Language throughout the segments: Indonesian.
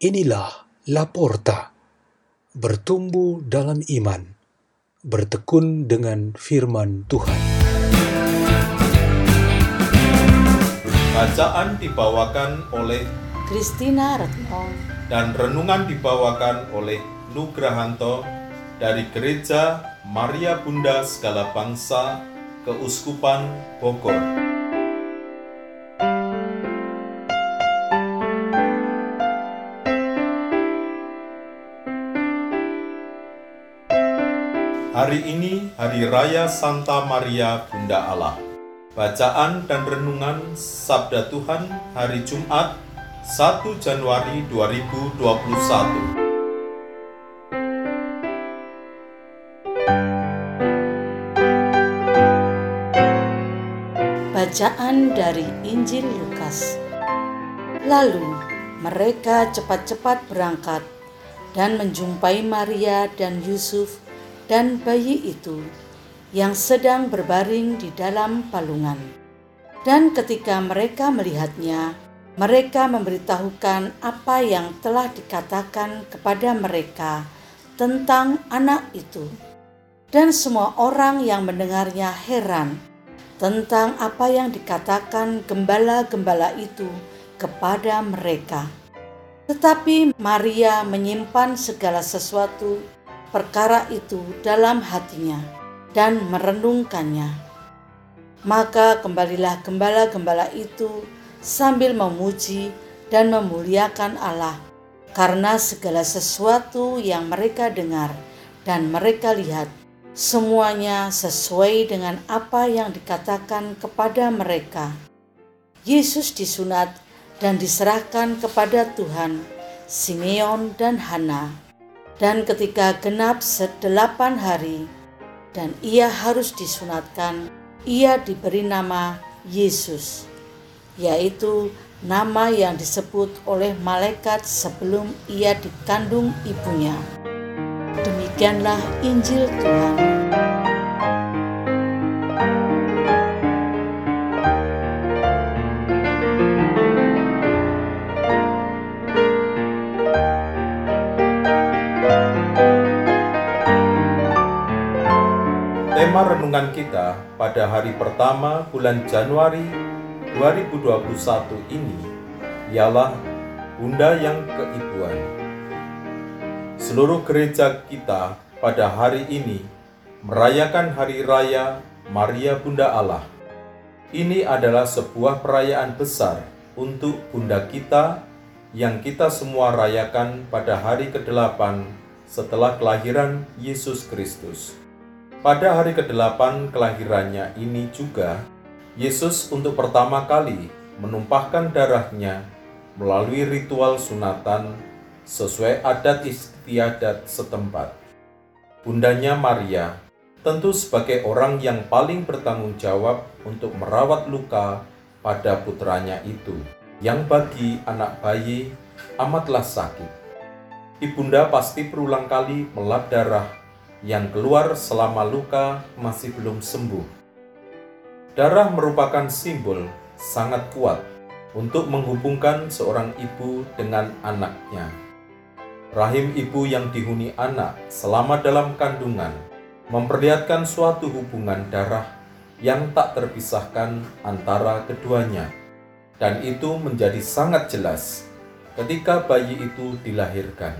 Inilah Laporta, bertumbuh dalam iman, bertekun dengan firman Tuhan. Bacaan dibawakan oleh Kristina Retno dan renungan dibawakan oleh Nugrahanto dari Gereja Maria Bunda Segala Bangsa Keuskupan Bogor. Hari ini Hari Raya Santa Maria Bunda Allah. Bacaan dan renungan Sabda Tuhan hari Jumat 1 Januari 2021. Bacaan dari Injil Lukas Lalu mereka cepat-cepat berangkat dan menjumpai Maria dan Yusuf dan bayi itu yang sedang berbaring di dalam palungan. Dan ketika mereka melihatnya, mereka memberitahukan apa yang telah dikatakan kepada mereka tentang anak itu. Dan semua orang yang mendengarnya heran tentang apa yang dikatakan gembala-gembala itu kepada mereka. Tetapi Maria menyimpan segala sesuatu perkara itu dalam hatinya dan merenungkannya. Maka kembalilah gembala-gembala itu sambil memuji dan memuliakan Allah karena segala sesuatu yang mereka dengar dan mereka lihat semuanya sesuai dengan apa yang dikatakan kepada mereka. Yesus disunat dan diserahkan kepada Tuhan, Simeon dan Hana. Dan ketika genap sedelapan hari, dan ia harus disunatkan, ia diberi nama Yesus, yaitu nama yang disebut oleh malaikat sebelum ia dikandung ibunya. Demikianlah Injil Tuhan. Renungan kita pada hari pertama bulan Januari 2021 ini ialah Bunda yang Keibuan. Seluruh gereja kita pada hari ini merayakan Hari Raya Maria Bunda Allah. Ini adalah sebuah perayaan besar untuk Bunda kita yang kita semua rayakan pada hari ke-8 setelah kelahiran Yesus Kristus. Pada hari ke-8 kelahirannya ini juga, Yesus untuk pertama kali menumpahkan darahnya melalui ritual sunatan sesuai adat istiadat setempat. Bundanya Maria tentu sebagai orang yang paling bertanggung jawab untuk merawat luka pada putranya itu, yang bagi anak bayi amatlah sakit. Ibunda pasti berulang kali melap darah yang keluar selama luka masih belum sembuh. Darah merupakan simbol sangat kuat untuk menghubungkan seorang ibu dengan anaknya. Rahim ibu yang dihuni anak selama dalam kandungan memperlihatkan suatu hubungan darah yang tak terpisahkan antara keduanya. Dan itu menjadi sangat jelas ketika bayi itu dilahirkan.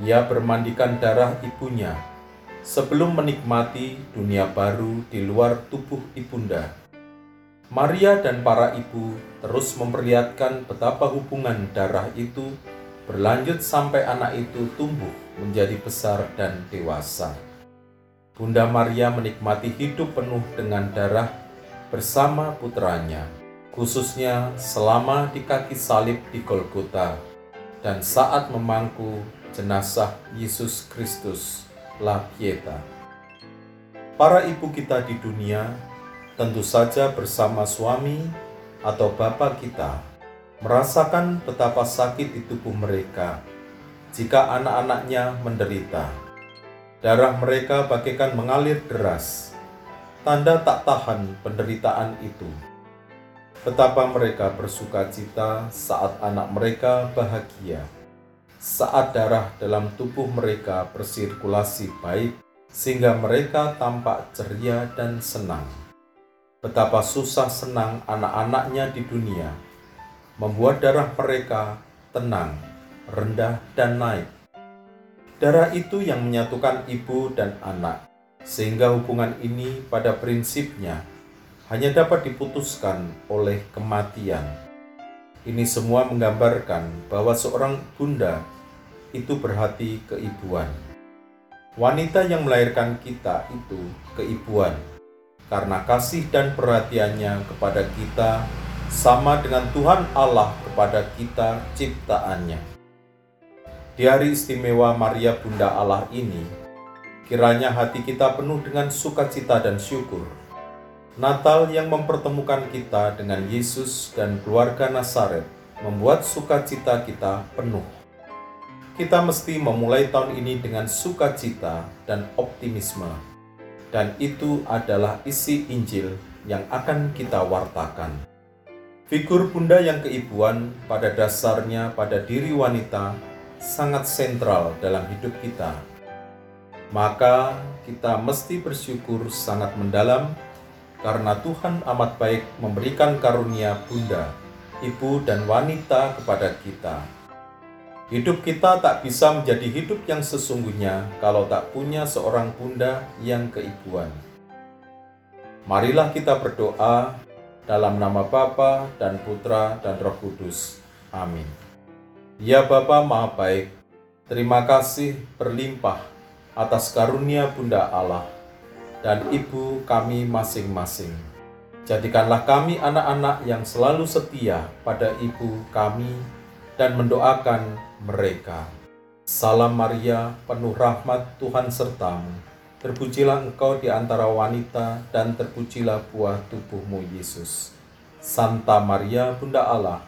Ia bermandikan darah ibunya sebelum menikmati dunia baru di luar tubuh ibunda. Maria dan para ibu terus memperlihatkan betapa hubungan darah itu berlanjut sampai anak itu tumbuh menjadi besar dan dewasa. Bunda Maria menikmati hidup penuh dengan darah bersama putranya, khususnya selama di kaki salib di Golgota dan saat memangku jenazah Yesus Kristus La Pieta. Para ibu kita di dunia tentu saja bersama suami atau bapak kita merasakan betapa sakit di tubuh mereka jika anak-anaknya menderita. Darah mereka bagaikan mengalir deras, tanda tak tahan penderitaan itu. Betapa mereka bersuka cita saat anak mereka bahagia. Saat darah dalam tubuh mereka bersirkulasi baik, sehingga mereka tampak ceria dan senang. Betapa susah senang anak-anaknya di dunia, membuat darah mereka tenang, rendah, dan naik. Darah itu yang menyatukan ibu dan anak, sehingga hubungan ini pada prinsipnya hanya dapat diputuskan oleh kematian. Ini semua menggambarkan bahwa seorang bunda itu berhati keibuan. Wanita yang melahirkan kita itu keibuan, karena kasih dan perhatiannya kepada kita sama dengan Tuhan Allah kepada kita ciptaannya. Di hari istimewa Maria Bunda Allah ini, kiranya hati kita penuh dengan sukacita dan syukur Natal yang mempertemukan kita dengan Yesus dan keluarga Nazaret membuat sukacita kita penuh. Kita mesti memulai tahun ini dengan sukacita dan optimisme, dan itu adalah isi Injil yang akan kita wartakan. Figur bunda yang keibuan pada dasarnya pada diri wanita sangat sentral dalam hidup kita. Maka kita mesti bersyukur sangat mendalam karena Tuhan amat baik memberikan karunia bunda, ibu, dan wanita kepada kita. Hidup kita tak bisa menjadi hidup yang sesungguhnya kalau tak punya seorang bunda yang keibuan. Marilah kita berdoa dalam nama Bapa dan Putra dan Roh Kudus. Amin. Ya Bapa Maha Baik, terima kasih berlimpah atas karunia Bunda Allah dan ibu kami masing-masing. Jadikanlah kami anak-anak yang selalu setia pada ibu kami dan mendoakan mereka. Salam Maria, penuh rahmat Tuhan sertamu. Terpujilah engkau di antara wanita dan terpujilah buah tubuhmu Yesus. Santa Maria, Bunda Allah,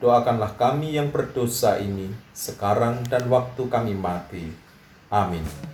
doakanlah kami yang berdosa ini sekarang dan waktu kami mati. Amin.